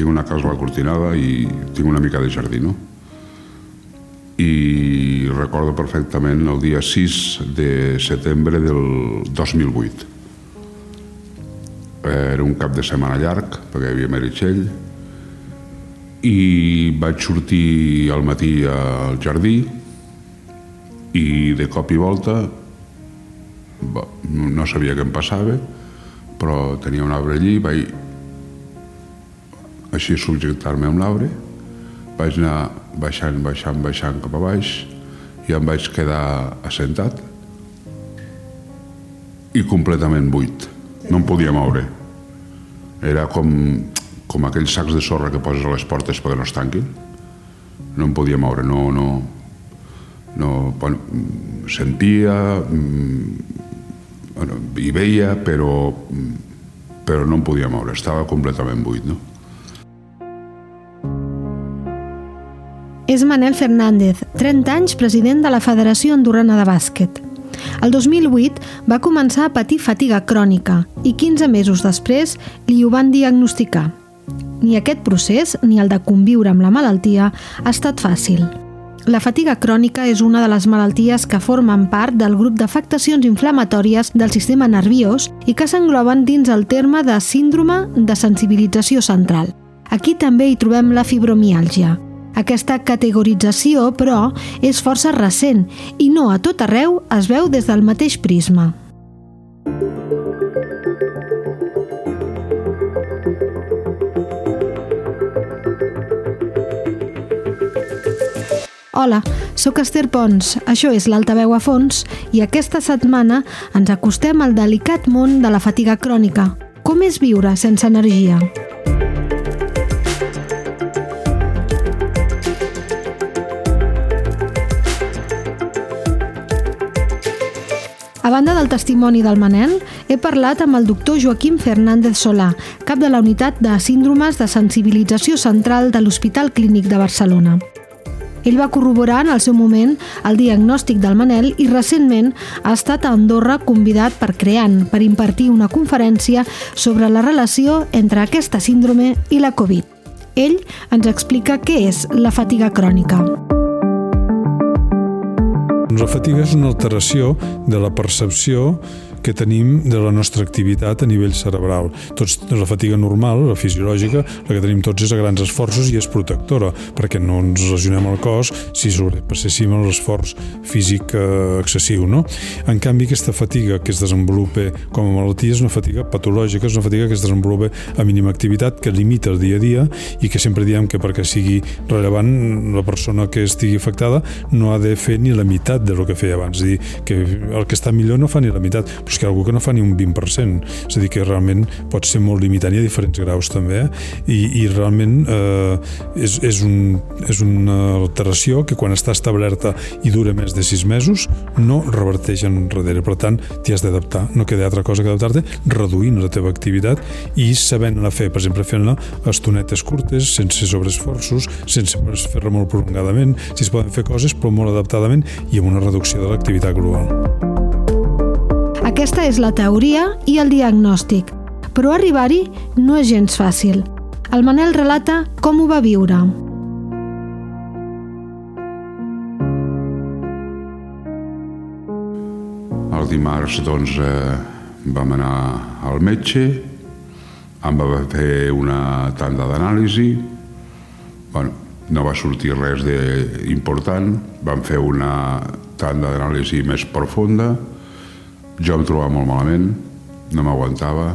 tinc una casa Cortinada i tinc una mica de jardí, no? I recordo perfectament el dia 6 de setembre del 2008. Era un cap de setmana llarg, perquè hi havia Meritxell, i vaig sortir al matí al jardí i de cop i volta no sabia què em passava però tenia un arbre allí vaig així subjectar-me a un arbre vaig anar baixant, baixant, baixant cap a baix i em vaig quedar assentat i completament buit. No em podia moure. Era com, com aquells sacs de sorra que poses a les portes perquè no es tanquin. No em podia moure no, no, no bueno, sentia mm, bueno, hi veia, però, però no em podia moure, estava completament buit, no? És Manel Fernández, 30 anys president de la Federació Andorrana de Bàsquet. El 2008 va començar a patir fatiga crònica i 15 mesos després li ho van diagnosticar. Ni aquest procés ni el de conviure amb la malaltia ha estat fàcil. La fatiga crònica és una de les malalties que formen part del grup d'afectacions inflamatòries del sistema nerviós i que s'engloben dins el terme de síndrome de sensibilització central. Aquí també hi trobem la fibromiàlgia. Aquesta categorització, però, és força recent i no a tot arreu es veu des del mateix prisma. Hola, sóc Esther Pons, això és l'Altaveu a fons i aquesta setmana ens acostem al delicat món de la fatiga crònica. Com és viure sense energia? Banda del testimoni del Manel, he parlat amb el doctor Joaquim Fernández Solà, cap de la unitat de síndromes de sensibilització central de l'Hospital Clínic de Barcelona. Ell va corroborar en el seu moment el diagnòstic del Manel i recentment ha estat a Andorra convidat per Creant per impartir una conferència sobre la relació entre aquesta síndrome i la Covid. Ell ens explica què és la fatiga crònica. La fatiga és una alteració de la percepció que tenim de la nostra activitat a nivell cerebral. Tots, la fatiga normal, la fisiològica, la que tenim tots és a grans esforços i és protectora, perquè no ens lesionem el cos si sobrepasséssim l'esforç físic eh, excessiu. No? En canvi, aquesta fatiga que es desenvolupa com a malaltia és una fatiga patològica, és una fatiga que es desenvolupa a mínima activitat, que limita el dia a dia i que sempre diem que perquè sigui rellevant la persona que estigui afectada no ha de fer ni la meitat de lo que feia abans. És dir, que el que està millor no fa ni la meitat, però és que algú que no fa ni un 20%. És a dir, que realment pot ser molt limitant i a diferents graus també, i, i realment eh, és, és, un, és una alteració que quan està establerta i dura més de 6 mesos no reverteix enrere. Per tant, t'hi has d'adaptar. No queda altra cosa que adaptar-te reduint la teva activitat i sabent-la fer, per exemple, fent-la estonetes curtes, sense sobreesforços, sense fer-la molt prolongadament, si es poden fer coses però molt adaptadament i amb una reducció de l'activitat global. Aquesta és la teoria i el diagnòstic, però arribar-hi no és gens fàcil. El Manel relata com ho va viure. El dimarts, doncs, eh, vam anar al metge, em va fer una tanda d'anàlisi, bueno, no va sortir res d'important, vam fer una tanda d'anàlisi més profunda, jo em trobava molt malament, no m'aguantava,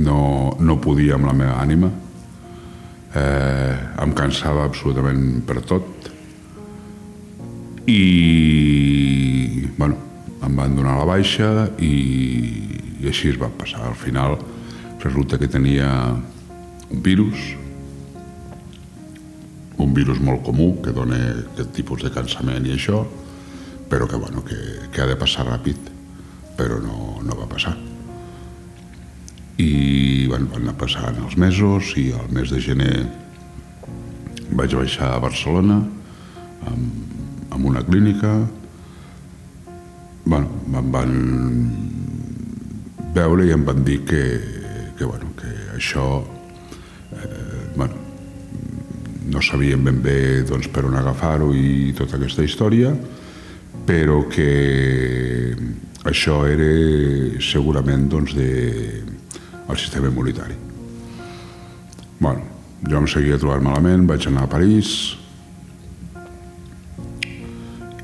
no, no podia amb la meva ànima, eh, em cansava absolutament per tot i bueno, em van donar la baixa i, i així es va passar. Al final resulta que tenia un virus, un virus molt comú que dona aquest tipus de cansament i això, però que, bueno, que, que ha de passar ràpid però no, no va passar. I van, van anar passant els mesos i al mes de gener vaig baixar a Barcelona amb, amb una clínica bueno, em van veure i em van dir que, que, bueno, que això eh, bueno, no sabíem ben bé doncs, per on agafar-ho i tota aquesta història, però que això era segurament doncs, de, el sistema immunitari. bueno, jo em seguia trobant malament, vaig anar a París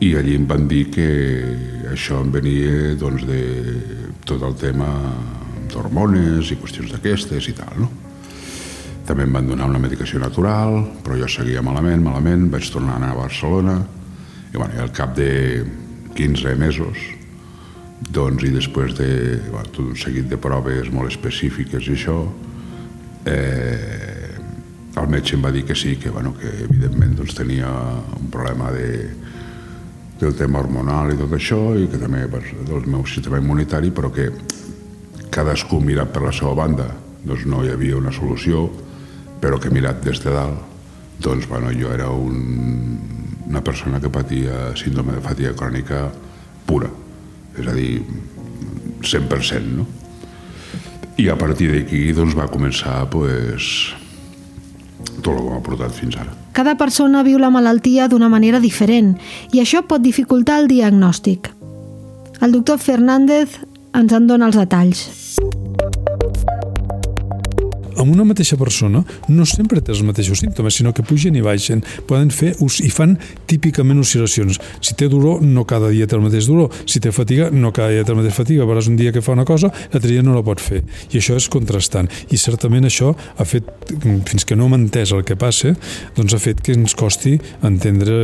i allí em van dir que això em venia doncs, de tot el tema d'hormones i qüestions d'aquestes i tal, no? També em van donar una medicació natural, però jo seguia malament, malament, vaig tornar a anar a Barcelona i, bueno, i al cap de 15 mesos doncs, i després de bueno, tot un seguit de proves molt específiques i això, eh, el metge em va dir que sí, que, bueno, que evidentment doncs, tenia un problema de, del tema hormonal i tot això, i que també pues, del meu sistema immunitari, però que cadascú mirat per la seva banda, doncs no hi havia una solució, però que mirat des de dalt, doncs bueno, jo era un, una persona que patia síndrome de fatiga crònica pura, és a dir, 100%, no? I a partir d'aquí doncs, va començar pues, tot el que m'ha portat fins ara. Cada persona viu la malaltia d'una manera diferent i això pot dificultar el diagnòstic. El doctor Fernández ens en dona els detalls amb una mateixa persona no sempre té els mateixos símptomes, sinó que pugen i baixen. Poden fer i fan típicament oscil·lacions. Si té dolor, no cada dia té el mateix dolor. Si té fatiga, no cada dia té la mateixa fatiga. Veuràs un dia que fa una cosa, l'altre dia no la pot fer. I això és contrastant. I certament això ha fet, fins que no hem entès el que passa, doncs ha fet que ens costi entendre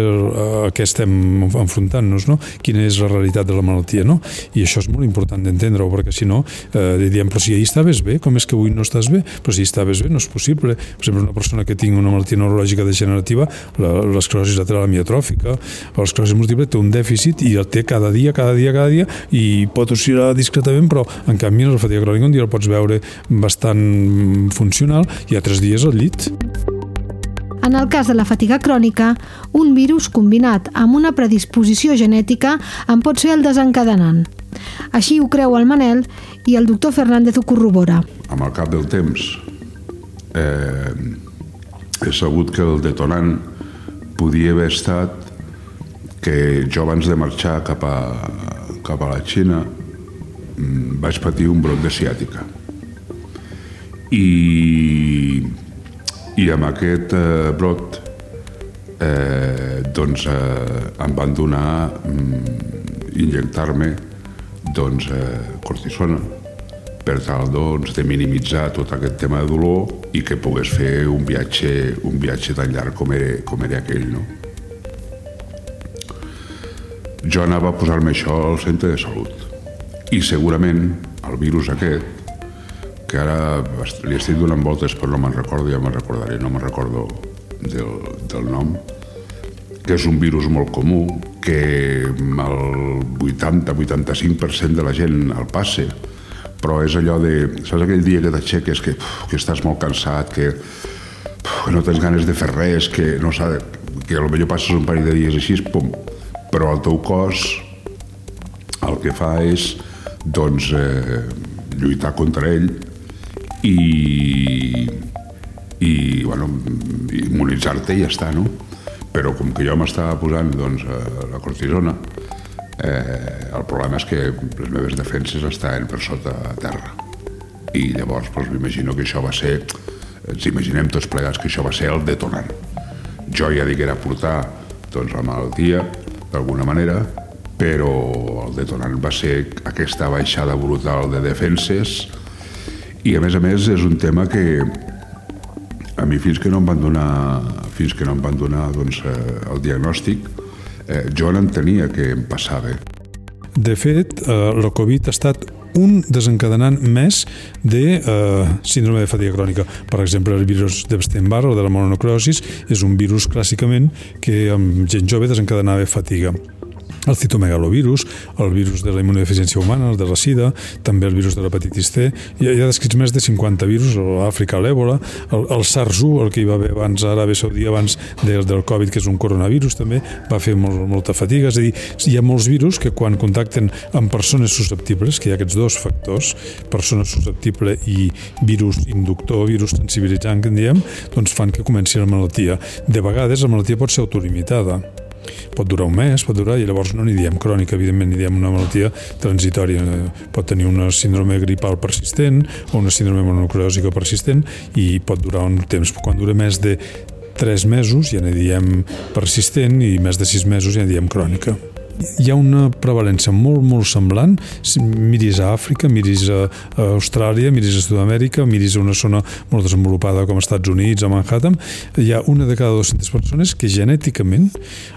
a què estem enfrontant-nos, no? quina és la realitat de la malaltia. No? I això és molt important d'entendre-ho, perquè si no, eh, diem, però si ahir estaves bé, com és que avui no estàs bé? Però si estaves bé, no és possible. Per exemple, una persona que tingui una malaltia neurològica degenerativa, l'esclerosi lateral amiatròfica, l'esclerosi múltiple té un dèficit i el té cada dia, cada dia, cada dia i pot oscil·lar discretament, però en canvi la fatiga crònica un dia el pots veure bastant funcional i altres dies al llit. En el cas de la fatiga crònica, un virus combinat amb una predisposició genètica en pot ser el desencadenant. Així ho creu el Manel i el doctor Fernández ho corrobora. Amb el cap del temps eh, he sabut que el detonant podia haver estat que jo abans de marxar cap a, cap a la Xina mm, vaig patir un brot de ciàtica. I, i amb aquest eh, brot eh, doncs eh, em van donar mm, injectar-me doncs, eh, cortisona per tal doncs, de minimitzar tot aquest tema de dolor i que pogués fer un viatge, un viatge tan llarg com era, com era aquell. No? Jo anava a posar-me això al centre de salut i segurament el virus aquest, que ara li estic donant voltes però no me'n recordo, ja me'n recordaré, no me'n recordo del, del nom, que és un virus molt comú, que el 80-85% de la gent el passa, però és allò de, saps aquell dia que t'aixeques que, que estàs molt cansat, que, que no tens ganes de fer res, que no saps, que potser passes un parell de dies així, pum, però el teu cos el que fa és doncs eh, lluitar contra ell i, i bueno, immunitzar-te i ja està, no? Però com que jo m'estava posant doncs, la cortisona, Eh, el problema és que les meves defenses estaven per sota terra. I llavors doncs, m'imagino que això va ser, ens imaginem tots plegats que això va ser el detonant. Jo ja diguera portar doncs, la malaltia d'alguna manera, però el detonant va ser aquesta baixada brutal de defenses i a més a més és un tema que a mi fins que no em van donar fins que no em van donar doncs, eh, el diagnòstic eh, jo n'entenia que em passava. De fet, eh, la Covid ha estat un desencadenant més de eh, síndrome de fatiga crònica. Per exemple, el virus d'Epstein-Barr o de la mononocrosis és un virus clàssicament que amb gent jove desencadenava fatiga. El citomegalovirus, el virus de la immunodeficiència humana, el de la sida, també el virus de l'hepatitis C. Hi ha, hi ha descrits més de 50 virus, l'Àfrica, l'èbola, el, el SARS-1, el que hi va haver abans a Aràbia Saudí, abans del, del Covid, que és un coronavirus també, va fer molt, molta fatiga. És a dir, hi ha molts virus que quan contacten amb persones susceptibles, que hi ha aquests dos factors, persona susceptible i virus inductor, virus sensibilitzant, que en diem, doncs fan que comenci la malaltia. De vegades la malaltia pot ser autolimitada pot durar un mes, pot durar, i llavors no n'hi diem crònica, evidentment, n'hi diem una malaltia transitòria. Pot tenir una síndrome gripal persistent o una síndrome mononucleòsica persistent i pot durar un temps. Quan dura més de 3 mesos ja n'hi diem persistent i més de 6 mesos ja n'hi diem crònica hi ha una prevalència molt, molt semblant. Miris a Àfrica, miris a, Austràlia, miris a Sud-amèrica, miris a una zona molt desenvolupada com Estats Units, a Manhattan, hi ha una de cada 200 persones que genèticament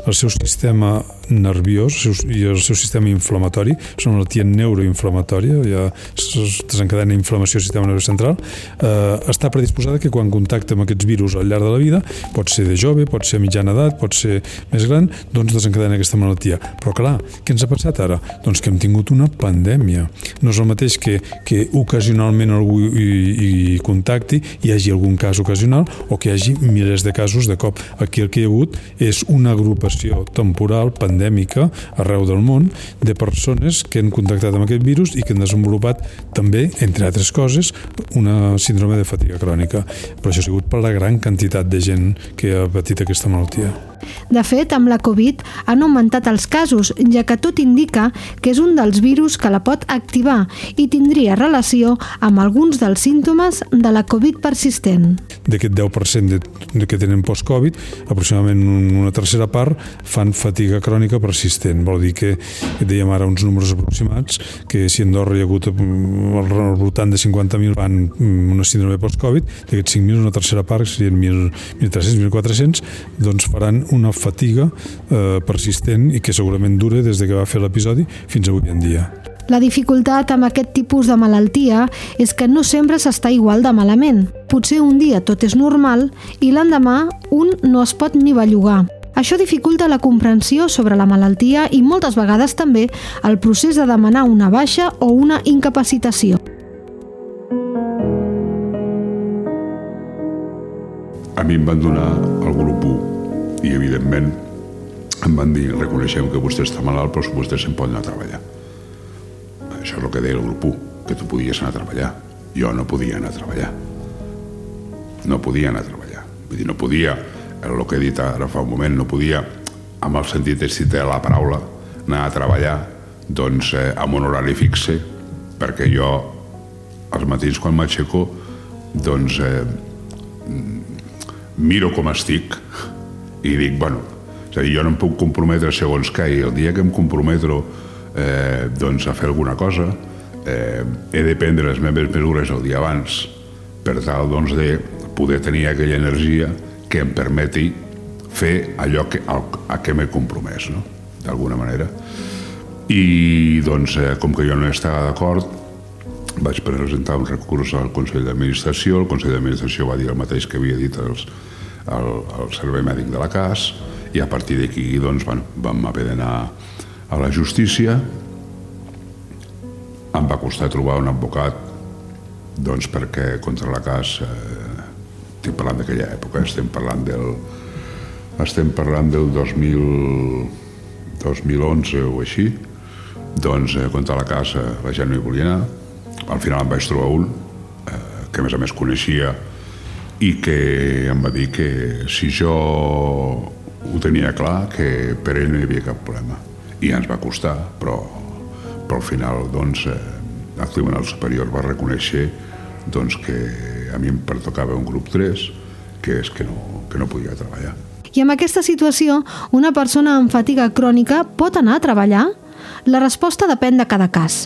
el seu sistema nerviós i el seu sistema inflamatori, és una malaltia neuroinflamatòria, ja es desencadena inflamació del sistema nerviós central, eh, està predisposada que quan contacta amb aquests virus al llarg de la vida, pot ser de jove, pot ser a mitjana edat, pot ser més gran, doncs desencadena aquesta malaltia. Però clar, què ens ha passat ara? Doncs que hem tingut una pandèmia. No és el mateix que, que ocasionalment algú hi, hi contacti, hi hagi algun cas ocasional, o que hi hagi milers de casos de cop. Aquí el que hi ha hagut és una agrupació temporal, pandèmica, arreu del món, de persones que han contactat amb aquest virus i que han desenvolupat també, entre altres coses, una síndrome de fatiga crònica. Però això ha sigut per la gran quantitat de gent que ha patit aquesta malaltia. De fet, amb la Covid han augmentat els casos, ja que tot indica que és un dels virus que la pot activar i tindria relació amb alguns dels símptomes de la Covid persistent. D'aquest 10% de, de que tenen post-Covid, aproximadament una tercera part fan fatiga crònica persistent. Vol dir que, que dèiem ara uns números aproximats, que si a Andorra hi ha hagut mm, al voltant de 50.000 van mm, una síndrome post-Covid, d'aquests 5.000 una tercera part, serien 1.300, 1.400, doncs faran una fatiga eh, persistent i que segurament dure des de que va fer l'episodi fins avui en dia. La dificultat amb aquest tipus de malaltia és que no sempre s'està igual de malament. Potser un dia tot és normal i l'endemà un no es pot ni bellugar. Això dificulta la comprensió sobre la malaltia i moltes vegades també el procés de demanar una baixa o una incapacitació. A mi em van donar el grup 1 i evidentment em van dir, reconeixem que vostè està malalt però vostè se'n pot anar a treballar. Això és el que deia el grup 1 que tu podies anar a treballar. Jo no podia anar a treballar. No podia anar a treballar. Vull dir, no podia, el que he dit ara fa un moment no podia, amb el sentit de la paraula, anar a treballar doncs eh, amb un horari fixe perquè jo als matins quan m'aixeco doncs eh, miro com estic i dic, bueno, és a dir, jo no em puc comprometre segons què, i el dia que em comprometro eh, doncs a fer alguna cosa, eh, he de prendre les meves mesures el dia abans per tal doncs, de poder tenir aquella energia que em permeti fer allò que, a, a què m'he compromès, no? d'alguna manera. I doncs, eh, com que jo no estava d'acord, vaig presentar un recurs al Consell d'Administració, el Consell d'Administració va dir el mateix que havia dit els, el, el servei mèdic de la CAS i a partir d'aquí doncs, bueno, vam haver d'anar a la justícia. Em va costar trobar un advocat doncs perquè contra la CAS eh, estic parlant d'aquella època estem parlant del estem parlant del 2000 2011 o així doncs eh, contra la casa la gent no hi volia anar. Al final em vaig trobar un eh, que a més a més coneixia i que em va dir que si jo ho tenia clar, que per ell no hi havia cap problema. I ens va costar, però, però al final doncs, eh, el Tribunal Superior va reconèixer doncs, que a mi em pertocava un grup 3, que és que no, que no podia treballar. I amb aquesta situació, una persona amb fatiga crònica pot anar a treballar? La resposta depèn de cada cas.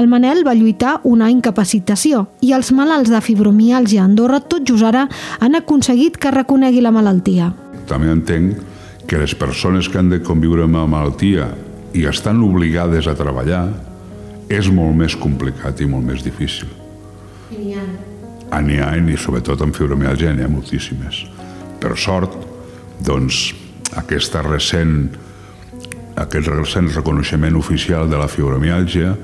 El Manel va lluitar una incapacitació i els malalts de fibromialgia a Andorra tot just ara han aconseguit que reconegui la malaltia. També entenc que les persones que han de conviure amb la malaltia i estan obligades a treballar és molt més complicat i molt més difícil. I n'hi ha. Ah, n'hi ha, i sobretot amb fibromialgia n'hi ha moltíssimes. Per sort, doncs, aquesta recent aquest recent reconeixement oficial de la fibromiàlgia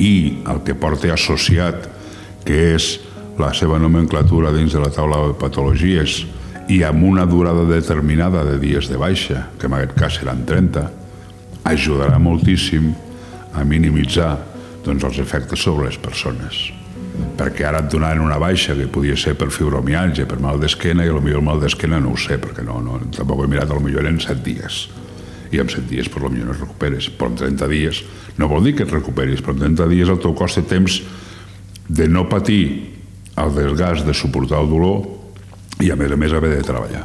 i el que porta associat, que és la seva nomenclatura dins de la taula de patologies i amb una durada determinada de dies de baixa, que en aquest cas seran 30, ajudarà moltíssim a minimitzar doncs, els efectes sobre les persones. Perquè ara et donaran una baixa que podia ser per fibromialgia, per mal d'esquena, i potser el mal d'esquena no ho sé, perquè no, no, tampoc he mirat, potser eren 7 dies. I en 7 dies, potser no es recuperes. Però en 30 dies, no vol dir que et recuperis, però en 30 dies el teu cos té temps de no patir el desgast de suportar el dolor i a més a més haver de treballar.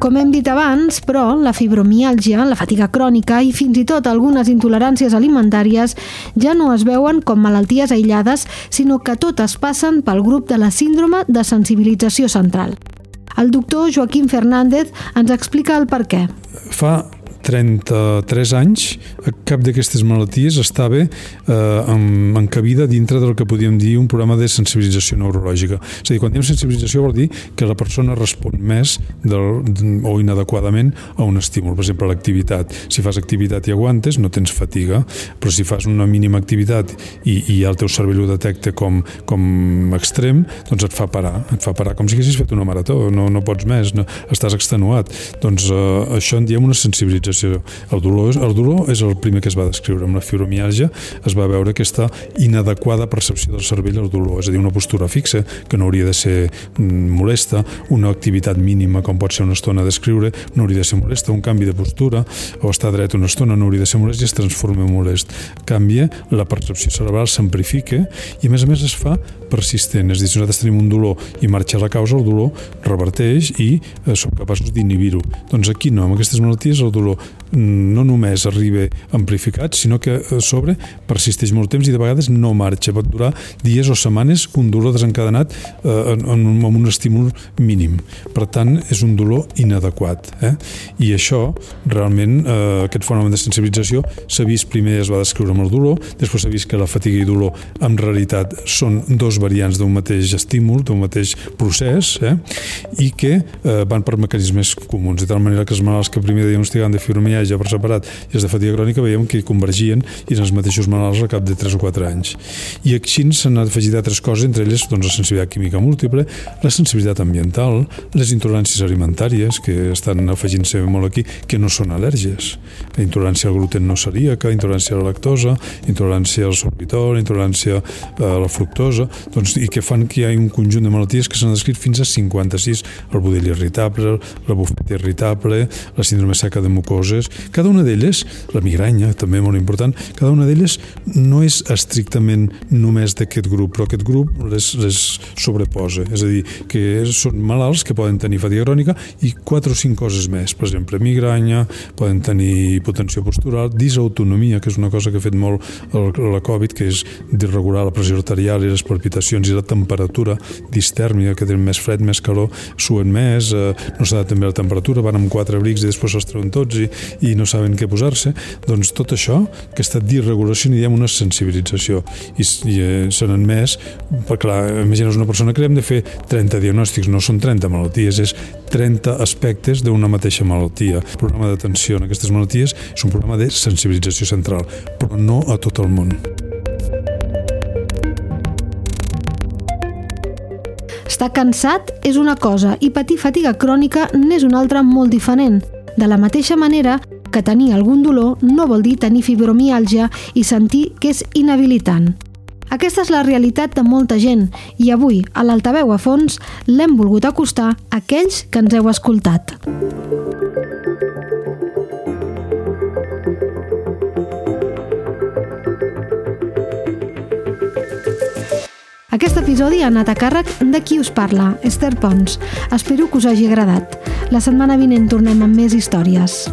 Com hem dit abans, però, la fibromiàlgia, la fatiga crònica i fins i tot algunes intoleràncies alimentàries ja no es veuen com malalties aïllades, sinó que totes passen pel grup de la síndrome de sensibilització central. El doctor Joaquim Fernández ens explica el per què. Fa 33 anys, cap d'aquestes malalties estava eh, encabida dintre del que podíem dir un programa de sensibilització neurològica. És a dir, quan diem sensibilització vol dir que la persona respon més del, o inadequadament a un estímul. Per exemple, l'activitat. Si fas activitat i aguantes, no tens fatiga, però si fas una mínima activitat i, i el teu cervell ho detecta com, com extrem, doncs et fa parar. Et fa parar com si haguessis fet una marató, no, no pots més, no, estàs extenuat. Doncs eh, això en diem una sensibilització sensació. El dolor, el dolor és el primer que es va descriure. Amb la fibromialgia es va veure aquesta inadequada percepció del cervell al dolor, és a dir, una postura fixa que no hauria de ser mm, molesta, una activitat mínima com pot ser una estona d'escriure no hauria de ser molesta, un canvi de postura o estar dret una estona no hauria de ser molest i es transforma en molest. Canvia, la percepció cerebral s'amplifica i a més a més es fa persistent, és a dir, si nosaltres tenim un dolor i marxa la causa, el dolor reverteix i eh, som capaços d'inhibir-ho. Doncs aquí no, amb aquestes malalties el dolor no només arriba amplificat, sinó que a sobre persisteix molt temps i de vegades no marxa. Pot durar dies o setmanes un dolor desencadenat eh, en, en un estímul mínim. Per tant, és un dolor inadequat. Eh? I això, realment, eh, aquest fenomen de sensibilització s'ha vist primer es va descriure amb el dolor, després s'ha vist que la fatiga i dolor en realitat són dos variants d'un mateix estímul, d'un mateix procés, eh? i que eh, van per mecanismes comuns, de tal manera que els malalts que primer diagnosticaven de fibromialgia per separat i els de fatiga crònica veiem que convergien i eren els mateixos malalts al cap de 3 o 4 anys. I així s'han afegit altres coses, entre elles doncs, la sensibilitat química múltiple, la sensibilitat ambiental, les intoleràncies alimentàries, que estan afegint-se molt aquí, que no són al·lèrgies. La intolerància al gluten no celíaca, intolerància a la lactosa, intolerància al sorbitol, intolerància a la fructosa, doncs, i que fan que hi ha un conjunt de malalties que s'han descrit fins a 56, el budell irritable, la bufeta irritable, la síndrome seca de mucoses. Cada una d'elles, la migranya també molt important, cada una d'elles no és estrictament només d'aquest grup, però aquest grup les, les sobreposa. És a dir, que són malalts que poden tenir fatiga crònica i quatre o cinc coses més. Per exemple, migranya, poden tenir hipotensió postural, disautonomia, que és una cosa que ha fet molt la Covid, que és desregular la pressió arterial i les palpitacions i la temperatura, distèrmia, que tenen més fred, més calor, suen més, eh, no s'ha de també la temperatura, van amb quatre abrics i després se'ls treuen tots i, i no saben què posar-se, doncs tot això, aquesta disregulació, n'hi diem una sensibilització. I, i eh, s'han admès, perquè clar, imagines una persona que hem de fer 30 diagnòstics, no són 30 malalties, és 30 aspectes d'una mateixa malaltia. El programa d'atenció en aquestes malalties és un programa de sensibilització central, però no a tot el món. Estar cansat és una cosa i patir fatiga crònica n'és una altra molt diferent. De la mateixa manera que tenir algun dolor no vol dir tenir fibromiàlgia i sentir que és inhabilitant. Aquesta és la realitat de molta gent i avui, a l'Altaveu a fons, l'hem volgut acostar a aquells que ens heu escoltat. Aquest episodi ha anat a càrrec de qui us parla, Esther Pons. Espero que us hagi agradat. La setmana vinent tornem amb més històries.